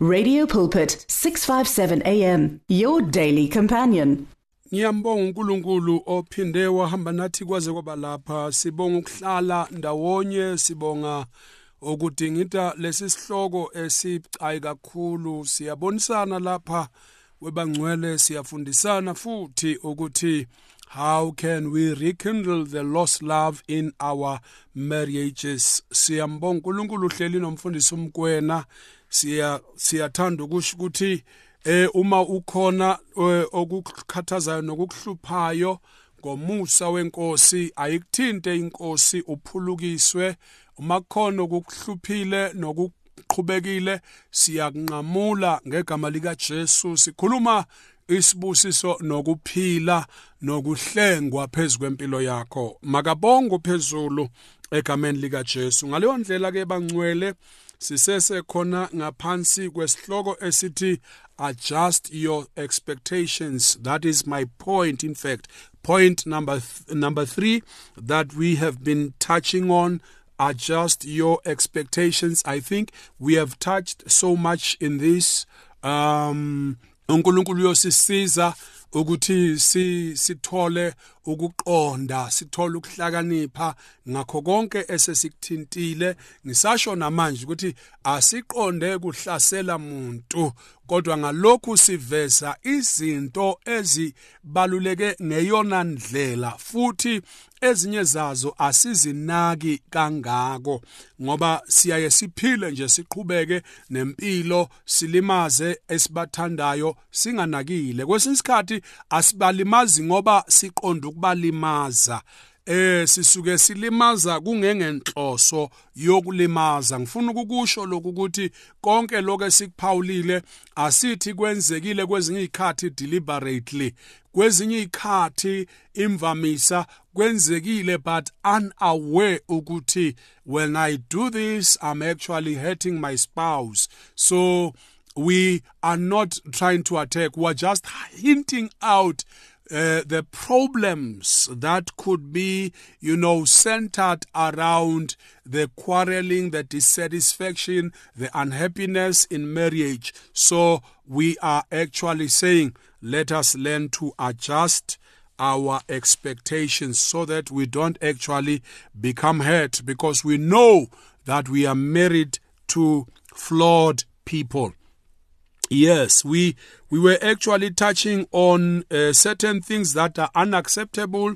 Radio Pulpit 657 AM your daily companion. Ngiyambonga uNkulunkulu ophinde wahamba nathi kwaze kwaba lapha. Sibonga ukuhlala ndawonye sibonga ukudingida lesi sihloko esicayi kakhulu. Siyabonisana lapha webangcwele siyafundisana futhi ukuthi how can we rekindle the lost love in our marriages? Siyambonga uNkulunkulu uhleli nomfundisi umkwena. Siya siyathanda ukusho ukuthi eh uma ukhona eh, okukhathazayo nokuhluphayo ngomusa wenkosi ayikuthinte inkosi uphulukiswe. Uma khona okuhluphile nokuqhubekile siyakunqamula ngegama lika Jesu sikhuluma isibusiso nokuphila nokuhlengwa phezukwempilo yakho. Makabongo phezulu egameni lika Jesu ngaleyo ndlela ke bangcwele sisese khona ngaphansi kwesihloko esithi adjust your expectations. That is my point in fact. Point number th number 3 that we have been touching on adjust your expectations. I think we have touched so much in this. Um uNkulunkulu uyosisiza ukuthi si sithole ukuqonda sithole ukuhlakanipha ngakho konke esesikuthintile. Ngisasho namanje ukuthi asiqonde kuhlasela muntu kodwa ngalokhu siveza izinto ezibaluleke ngeyona ndlela futhi ezinye zazo asizinaki kangako ngoba siyaye siphile nje siqhubeke nempilo silimaze esibathandayo singanakile. Kwesinye isikhathi asibalimazi ngoba siqonda ukubalimaza. Eh sisuke silimaza kungengenhloso yokulimaza. Ngifuna ukukusho lokhu ukuthi konke lokho esikuphawulile asithi kwenzekile kwezinye izikhathi deliberately. Kwezinye izikhathi imvamisa kwenzekile but unaware ukuthi when i do this i'm actually hurting my spouse. So we are not trying to attack we're just hinting out uh, the problems that could be, you know, centered around the quarreling, the dissatisfaction, the unhappiness in marriage. So we are actually saying, let us learn to adjust our expectations so that we don't actually become hurt because we know that we are married to flawed people. Yes, we we were actually touching on uh, certain things that are unacceptable,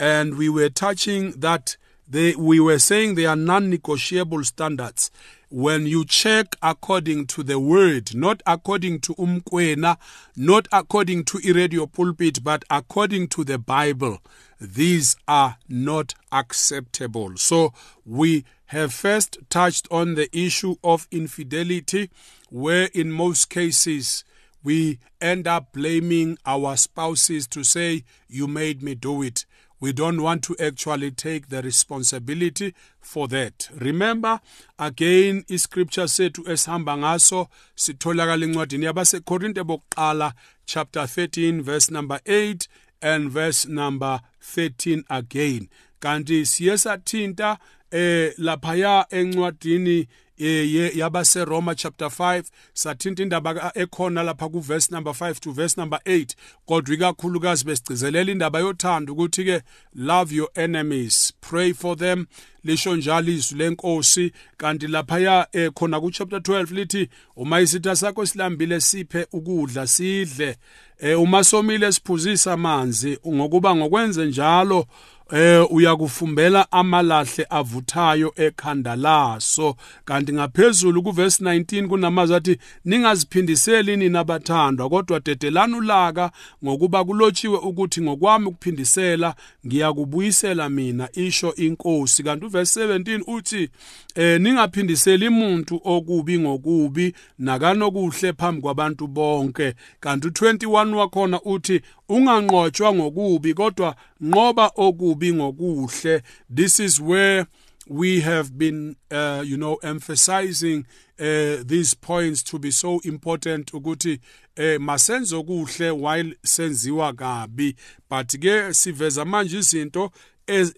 and we were touching that they we were saying they are non-negotiable standards. When you check according to the word, not according to umkwena, not according to iradio pulpit, but according to the Bible, these are not acceptable. So we have first touched on the issue of infidelity, where in most cases we end up blaming our spouses to say, You made me do it. We don't want to actually take the responsibility for that. Remember again iscripture sethu esihamba ngaso sitholakala encwadini yabasekorinte bokuqala chapter 13 verse number 8 and verse number 13 again. Kanti siyesathinta eh laphaya encwadini yabase Roma chapter 5 sathinta indaba ekhona lapha ku verse number 5 to verse number 8 kodwa ikakhulukazi besigcizelela indaba yothando ukuthi ke love your enemies pray for them. Lisho njalo izwi lenkosi kanti laphaya eh, khona ku chapter 12 lithi uma isitha sakho silambile siphe ukudla sidle. Eh, uma somile siphuzisa amanzi ngokuba ngokwenze njalo eh uyakufumbela amalahle avuthayo ekhanda laso. Kanti ngaphezulu kuverse 19 kunamazwi athi ningaziphindiseli nina bathandwa kodwa dedelani ulaka ngokuba kulotshiwe ukuthi ngokwami ukuphindisela ngiyakubuyisela mina isho inkosi. Kanti uverse 17 uthi eh ningaphindiseli umuntu okubi ngokubi nakanokuhle phambi kwabantu bonke. Kanti u21 wakhona uthi unganqotshwa ngokubi kodwa nqoba okubi ngokuhle. This is where we have been uh, you know emphasizing uh, these points to be so important ukuthi eh masenze okuhle while senziwa kabi. But ke siveza manje izinto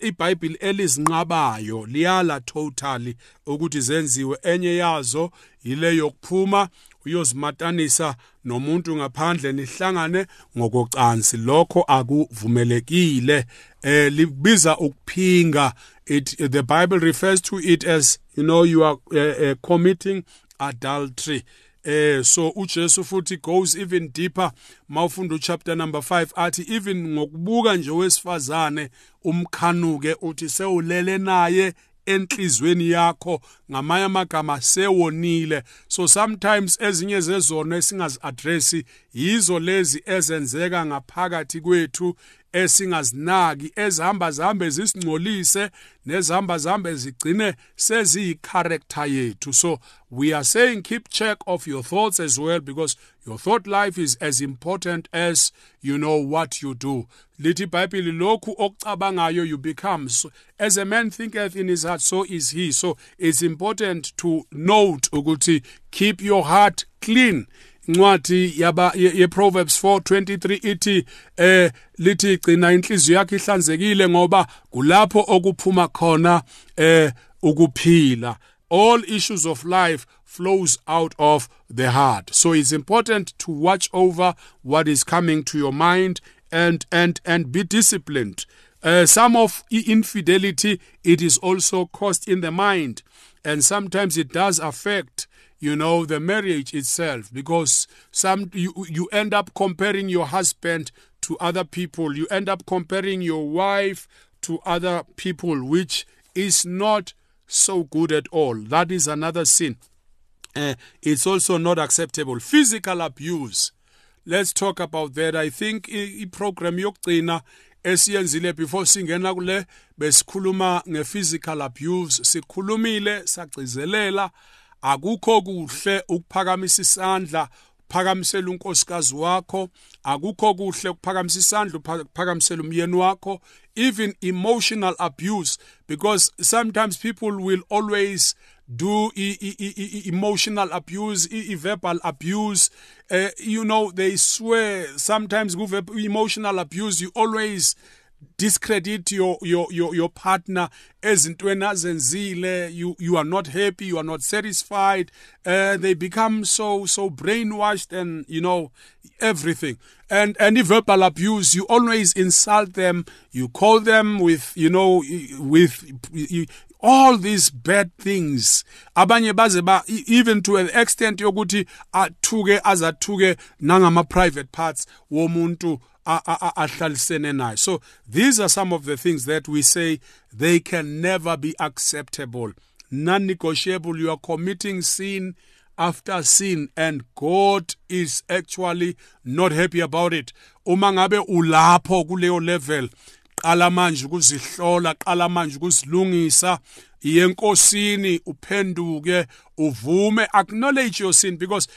iBhayibheli elizinqabayo liyala totally ukuthi zenziwe. Enye yazo ile yokuphuma uyozimatanisa nomuntu ngaphandle nihlangane ngokocansi. Lokho akuvumelekile. Eh libiza ukuphinga. It the bible refers to it as you know you are uh, uh, committing adultery. Eh so uJesu futhi goes even deeper. Mawufunda uchapter number 5 athi even ngokubuka nje wesifazane umkhanuke uthi sewulele naye enhlizweni yakho ngamanye amagama sewonile. So sometimes ezinye zezono esingazi address yizo lezi ezenzeka ngaphakathi kwethu esingazinaki ezihamba zihambe zisingcolise nezihamba zihambe zigcine seziyicharacter yethu. So we are saying keep check of your thoughts as well because your thought life is as important as you know what you do. Lithi ibhayibheli lokhu okucabangayo you become so, as a man thinketh in his heart so is he. So it's important to note ukuthi keep your heart clean. Incwadi yaba ye Proverbs 4:23 ithi eh gcina inhliziyo yakhe ihlanzekile ngoba kulapho okuphuma khona eh ukuphila. All issues of life flows out of the heart. So it's important to watch over what is coming to your mind and and and be disciplined. Uh, some of infidelity it is also caused in the mind. And sometimes it does affect you know the marriage itself because some you you end up comparing your husband to other people. You end up comparing your wife to other people which is not so good at all. That is another sin uh, it's also not acceptable. Physical abuse. Let's talk about that. I think i-program yokugcina esiyenzile before singena kule besikhuluma nge-physical abuse. Sikhulumile sagcizelela. Akukho kuhle ukuphakamisa isandla uphakamisela unkosikazi wakho. Akukho kuhle ukuphakamisa isandla ukuphakamisela umyeni wakho. Even emotional abuse because sometimes people will always do emotional abuse verbal abuse. Uh, you know they swear sometimes with emotional abuse you always discredit your your your your partner. Ezintweni azenzile you you are not happy you are not satisfied. Uh, they become so so brainwashed and you know everything. And any verbal abuse you always insult them. You call them with you know with all these bad things. Abanye baze ba even to an extent yokuthi athuke azathuke nangama private parts womuntu ahlalisene nayo so these are some of the things that we say they can never be acceptable. Non negotiable you are committing sin after sin and God is actually not happy about it. Uma ngabe ulapho kuleyo level qala manje ukuzihlola qala manje ukuzilungisa. Yenkosini uphenduke uvume acknowledge your sin because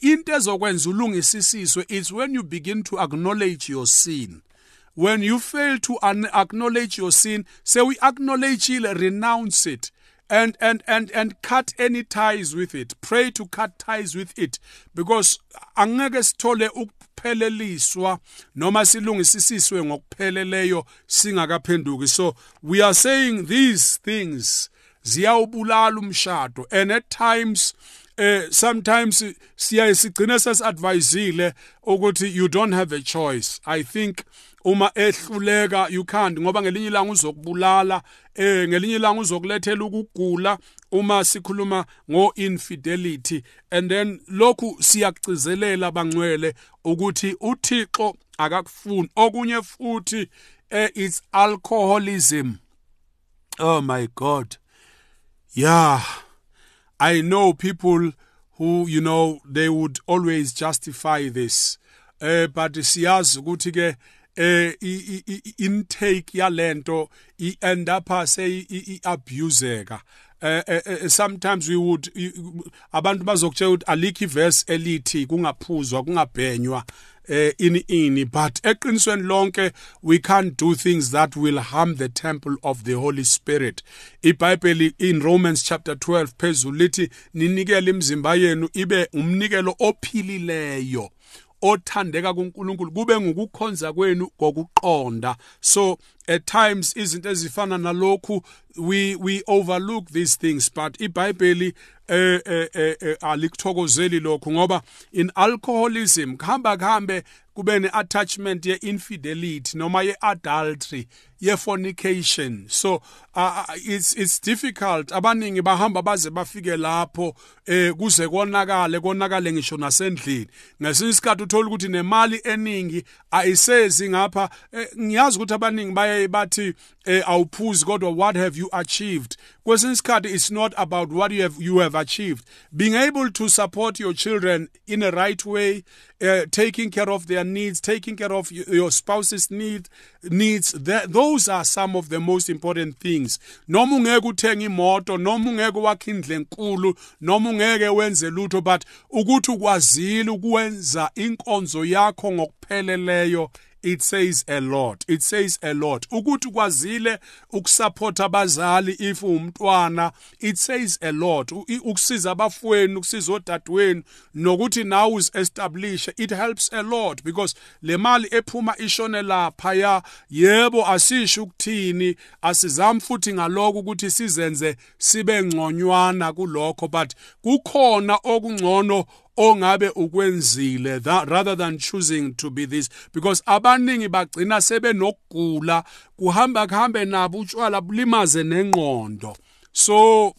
into ezokwenza ulungisisiswe is when you begin to acknowledge your sin. When you fail to acknowledge your sin say we acknowledge it renounce it. And and and and cut any ties with it. Pray to cut ties with it. Because angeke sithole ukupheleliswa noma silungisisiswe ngokupheleleyo singakaphenduki. So we are saying these things ziyawubulala umshado. And at times eh sometimes siyaye sigcine sesadvisile ukuthi you don't have a choice. I think uma ehluleka can't ngoba ngelinye ilanga uzokubulala eh ngelinye ilanga uzokulethela ukugula uma sikhuluma ngo infidelity and then lokhu siyagcizelela bangcwele ukuthi uThixo akakufuni. Okunye futhi eh it's alcoholism. Oh my god. Yeah. I know people who you know they would always justify this. Eh but siyazi ukuthi ke eh intake yalento i end up say abuseka. Uh, sometimes we would abantu bazokutshela ukuthi alikho iverse elithi kungaphuzwa kungabhenywa uh, ini ini. But eqinisweni lonke we can't do things that will harm the temple of the holy spirit. iBhayibheli in Romans chapter 12 phezulu lithi ninikele imizimba yenu ibe umnikelo ophilileyo. Othandeka kuNkulunkulu kube ngukukhonza kwenu kokuqonda. So at times izinto ezifana nalokhu we we overlook these things but iBhayibheli eh eh eh alikuthokozeli lokho ngoba in alcoholism kuhamba kuhambe kube ne-attachment ye-infidelity noma ye-adultery ye-fornication. So uh, it's, it's difficult. Abaningi bahamba baze bafike lapho eh kuze konakale konakale ngisho nasendlini. Ngesinye isikhathi uthola ukuthi nemali eningi ayisezi ngapha. Eh, ngiyazi ukuthi abaningi baye bathi eh, awuphuzi kodwa what have you achieved. Kwesinye isikhathi it's not about what you have you have achieved. Being able to support your children in a right way uh, taking care of their needs taking care of your spouse's need, needs that, those are some of the most important things. Noma ungeke uthenga imoto noma ungeke wakhe indle enkulu noma ungeke wenze lutho but ukuthi ukwazile ukwenza inkonzo yakho ngokupheleleyo it says a lot. It says a lot. Ukuthi kwazile ukusupport abazali if umntwana it says a lot. Ukusiza abafweni ukusiza odadewenu nokuthi now is establish it helps a lot because le mali ephuma ishone lapha ya yebo asisho ukuthini asizami futhi ngaloko ukuthi sizenze sibe ngconywana kulokho but kukhona okungcono ongabe ukwenzile rather than choosing to be this. Because abaningi bagcina sebenokugula kuhamba kuhambe nabo utshwala bulimaze nengqondo. So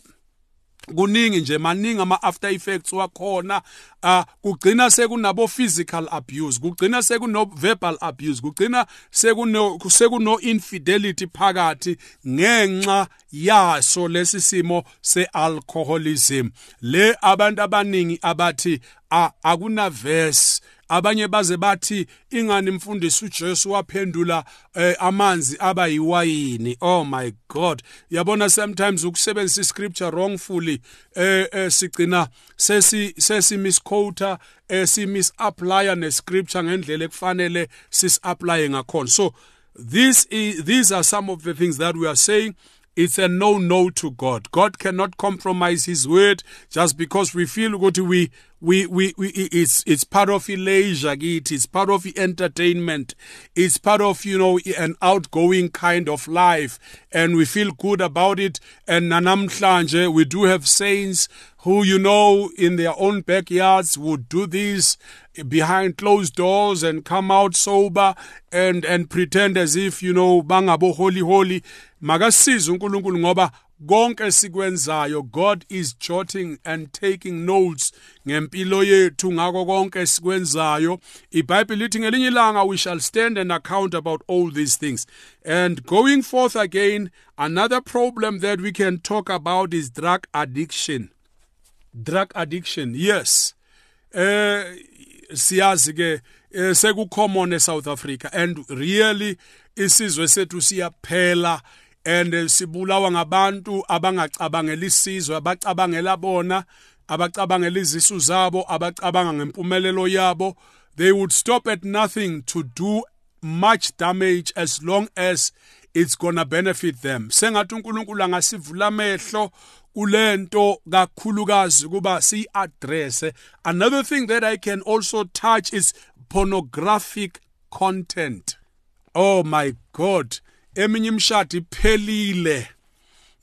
kuningi nje maningi ama after effects wakhona. Uh kugcina sekunabo physical abuse kugcina sekuno verbal abuse kugcina sekuno sekuno infidelity phakathi ngenxa yaso lesi simo sealcoholism. Le abantu abaningi abathi akuna verse abanye baze bathi ingani mfundisi uJesu waphendula eh, amanzi aba yiwayini? Oh my god. Yabona sometimes ukusebenzisa iscripture wrongfully eh, eh sigcina sesi sesi misquoter eh, si misapplya nescripture ngendlela ekufanele sis apply ngakhona. So this is, these are some of the things that we are saying it's a no no to God. God cannot compromise his word just because we feel good we we, we, we it's it's part of leisure it's part of entertainment it's part of you know an outgoing kind of life and we feel good about it and nanamhlanje we do have saints who you know in their own backyards would do this behind closed doors and come out sober and and pretend as if you know bangabo holy holy makasize uNkulunkulu ngoba konke sikwenzayo God is jotting and taking notes ngempilo yethu ngako konke sikwenzayo. iBhayibheli lithi ngelinye ilanga we shall stand and account about all these things. And going forth again another problem that we can talk about is drug addiction. Drug addiction yes. Eh siyazi ke eh, sekucommon eSouth Africa and really isizwe sethu siyaphela and sibulawa ngabantu abangacabangela isizwe abacabangela bona abacabangela izisu zabo abacabanga ngempumelelo yabo. They would stop at nothing to do much damage as long as it's gonna benefit them. Sengathi uNkulunkulu angasivula amehlo kulento kakhulukazi kuba siaddress another thing that i can also touch is pornographic content. Oh my god. Eminye imshado iphelile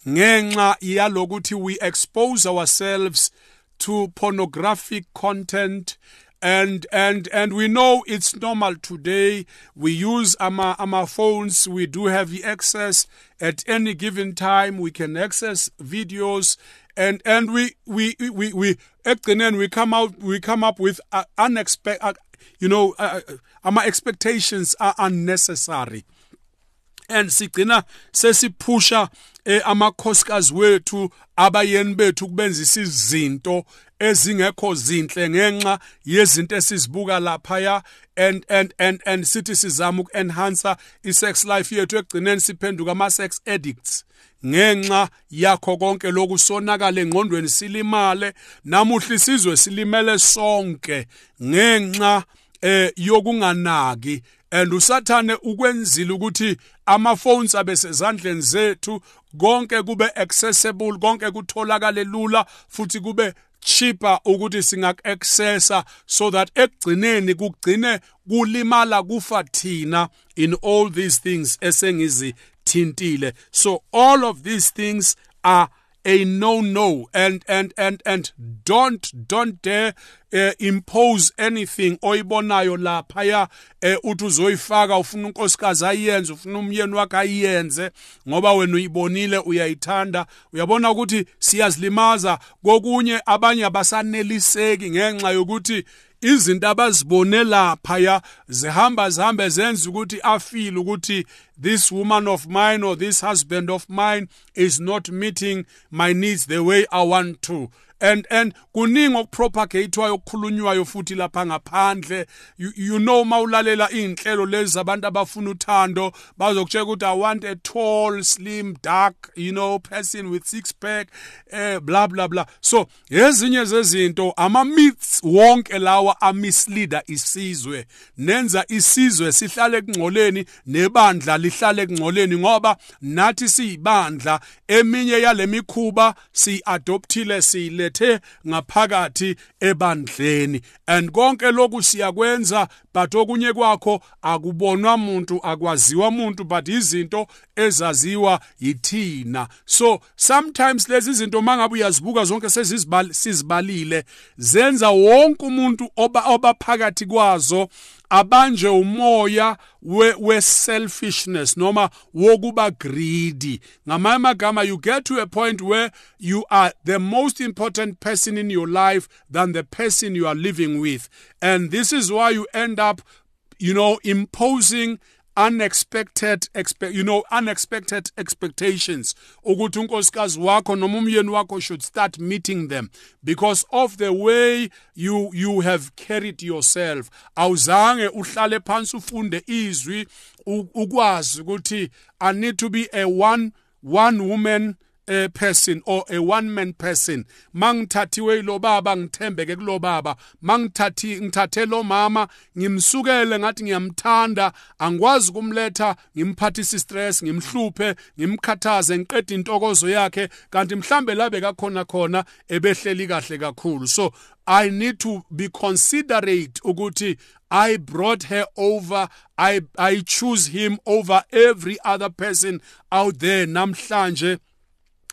ngenxa yalokuthi we expose ourselves to pornographic content and and and we know it's normal today. We use our our phones. We do have access at any given time. We can access videos and and we we we we ekugcineni we come out we come up with uh, unexpected uh, you know uh, uh our expectations are unnecessary and sigcina sesiphusha eh, amakhosikazi wethu abayeni bethu kubenzisa izinto ezingekho zinhle ngenxa yezinto esizibuka lapha and and and and sithi sizama ukuenhance isex life yethu ekugcineni siphenduka ama sex addicts. Ngenxa yakho konke lokusonakala engqondweni silimale namuhla isizwe silimele sonke ngenxa eh yokunganaki and usathane ukwenzile ukuthi ama phones abe sezandleni zethu konke kube accessible konke kutholakale lula futhi kube cheaper ukuthi singaku-accessa so that ekugcineni kugcine kulimala kufa thina in all these things esengizithintile. So all of these things are a no no and and and and don't don't dare uh, impose anything oyibonayo lapha ya uh, uthi uzoyifaka ufuna unkosikazi ayenze ufuna umyeni wakhe ayenze ngoba wena uyibonile uyayithanda. Uyabona ukuthi siyazilimaza. Kokunye abanye abasaneliseki ngenxa yokuthi izinto abazibone lapha zihamba zihambe zenza ukuthi afeel ukuthi this woman of mine or this husband of mine is not meeting my needs the way I want to and and kuningi okupropagatewayo okukhulunywayo futhi lapha ngaphandle. You, you know mawulalela inhlelo lezi zabantu abafuna uthando bazokutshela ukuthi i want a tall slim dark you know person with six pack eh blah blah blah. So ezinye zezinto ama myths wonke lawa amisleader isizwe. Nenza isizwe sihlale kungcoleni nebandla lihlale kungcoleni ngoba nathi siyibandla. Eminye yale mikhuba siadoptile siyile silethe ngaphakathi ebandleni. And konke lokhu siyakwenza but okunye kwakho akubonwa umuntu akwaziwa umuntu but izinto ezaziwa yithina. So sometimes lezi zinto mangabe uyazibuka zonke sezizibalile zenza wonke umuntu oba obaphakathi kwazo abanje umoya we-selfishness noma wokuba greedy. Ngamanye amagama you get to a point where you are the most important person in your life than the person you are living with. And this is why you end up you know imposing unexpected expect you know unexpected expectations. Ukuthi unkosikazi wakho noma umyeni wakho should start meeting them. Because of the way you you have carried yourself. Awuzange uhlale phansi ufunde izwi ukwazi ukuthi i need to be a one one woman a person or a one man person mangithathiwe lo baba ngithembeke kulo baba mangithathi ngithathe lo mama ngimsukele ngathi ngiyamthanda angikwazi kumletha ngimphathisa stress ngimhluphe ngimkhathaze ngiqede intokozo yakhe kanti mhlambe labe kakhona khona ebehleli kahle kakhulu so i need to be considerate ukuthi I brought her over. I, I choose him over every other person out there. Namhlanje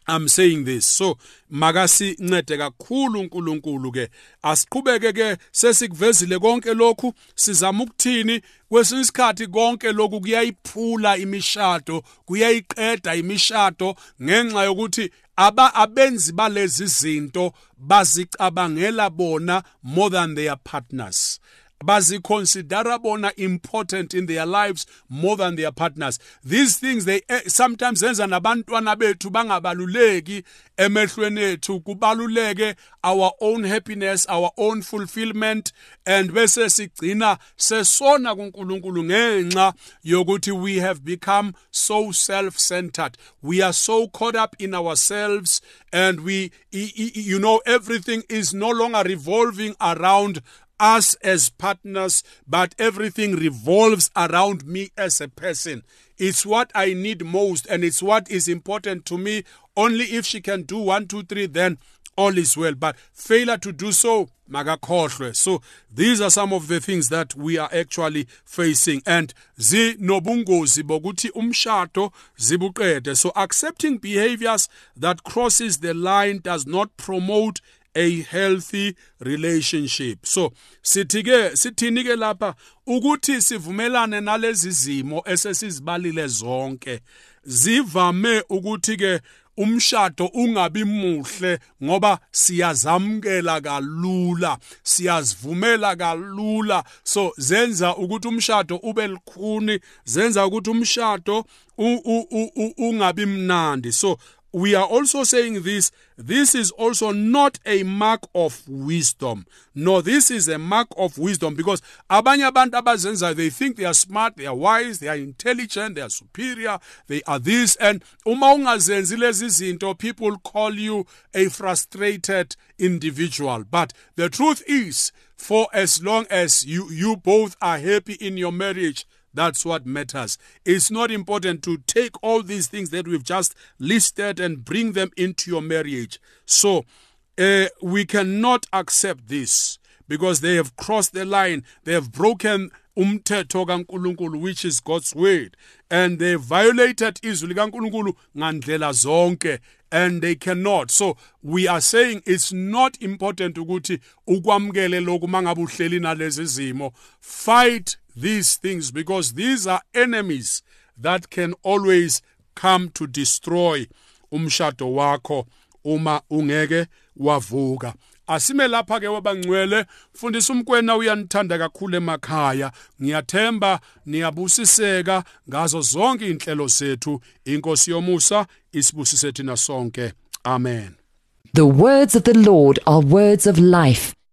I'm saying this so makasincede kakhulu uNkulunkulu ke. Asiqhubeke ke sesikuvezile konke lokhu sizama ukuthini? Kwesinye isikhathi konke lokhu kuyayiphula imishado kuyayiqeda imishado ngenxa yokuthi aba abenzi balezi zinto bazicabangela bona more than their partners. Baziconsidera bona important in their lives more than their partners. These things they eh, sometimes zenza nabantwana bethu bangabaluleki emehlweni ethu. Kubaluleke our own happiness our own fulfillment and bese sigcina sesona kuNkulunkulu ngenxa yokuthi we have become so self-centered. We are so caught up in ourselves and we you know everything is no longer revolving around us as partners, but everything revolves around me as a person. It's what I need most, and it's what is important to me. Only if she can do one, two, three, then all is well. But failure to do so, magakhohlwe. So these are some of the things that we are actually facing. And zinobungozi bokuthi umshado zibuqede. So accepting behaviors that crosses the line does not promote a healthy relationship. So sithi ke sithini ke lapha ukuthi sivumelane nalezi zimo esesizibalile zonke. Zivame ukuthi ke umshado ungabi muhle ngoba siyazamkela kalula siyazivumela kalula. So zenza ukuthi umshado ube likhuni zenza ukuthi umshado ungabi mnandi. So we are also saying this this is also not a mark of wisdom. No this is a mark of wisdom because abanye abantu they think they are smart they are wise they are intelligent they are superior they are this. And uma ungazenzi lezi zinto people call you a frustrated individual. But the truth is for as long as you you both are happy in your marriage that's what matters. It's not important to take all these things that we've just listed and bring them into your marriage. So, uh, we cannot accept this because they have crossed the line they have broken umthetho kaNkuluNkulu which is God's word and they violated izwi likaNkuluNkulu ngandlela zonke and they cannot so we are saying it's not important ukuthi ukwamkele lokhu mangabe uhleli nalezi zimo fight these things because these are enemies that can always come to destroy. Umshado wakho uma ungeke wavuka. Asime lapha ke wabangcwele fundisa umkwena uyanithanda kakhulu emakhaya. Ngiyathemba niyabusiseka ngazo zonke inhlelo zethu. Inkosi yomusa isibusise thina sonke. Amen. The words of the Lord are words of life.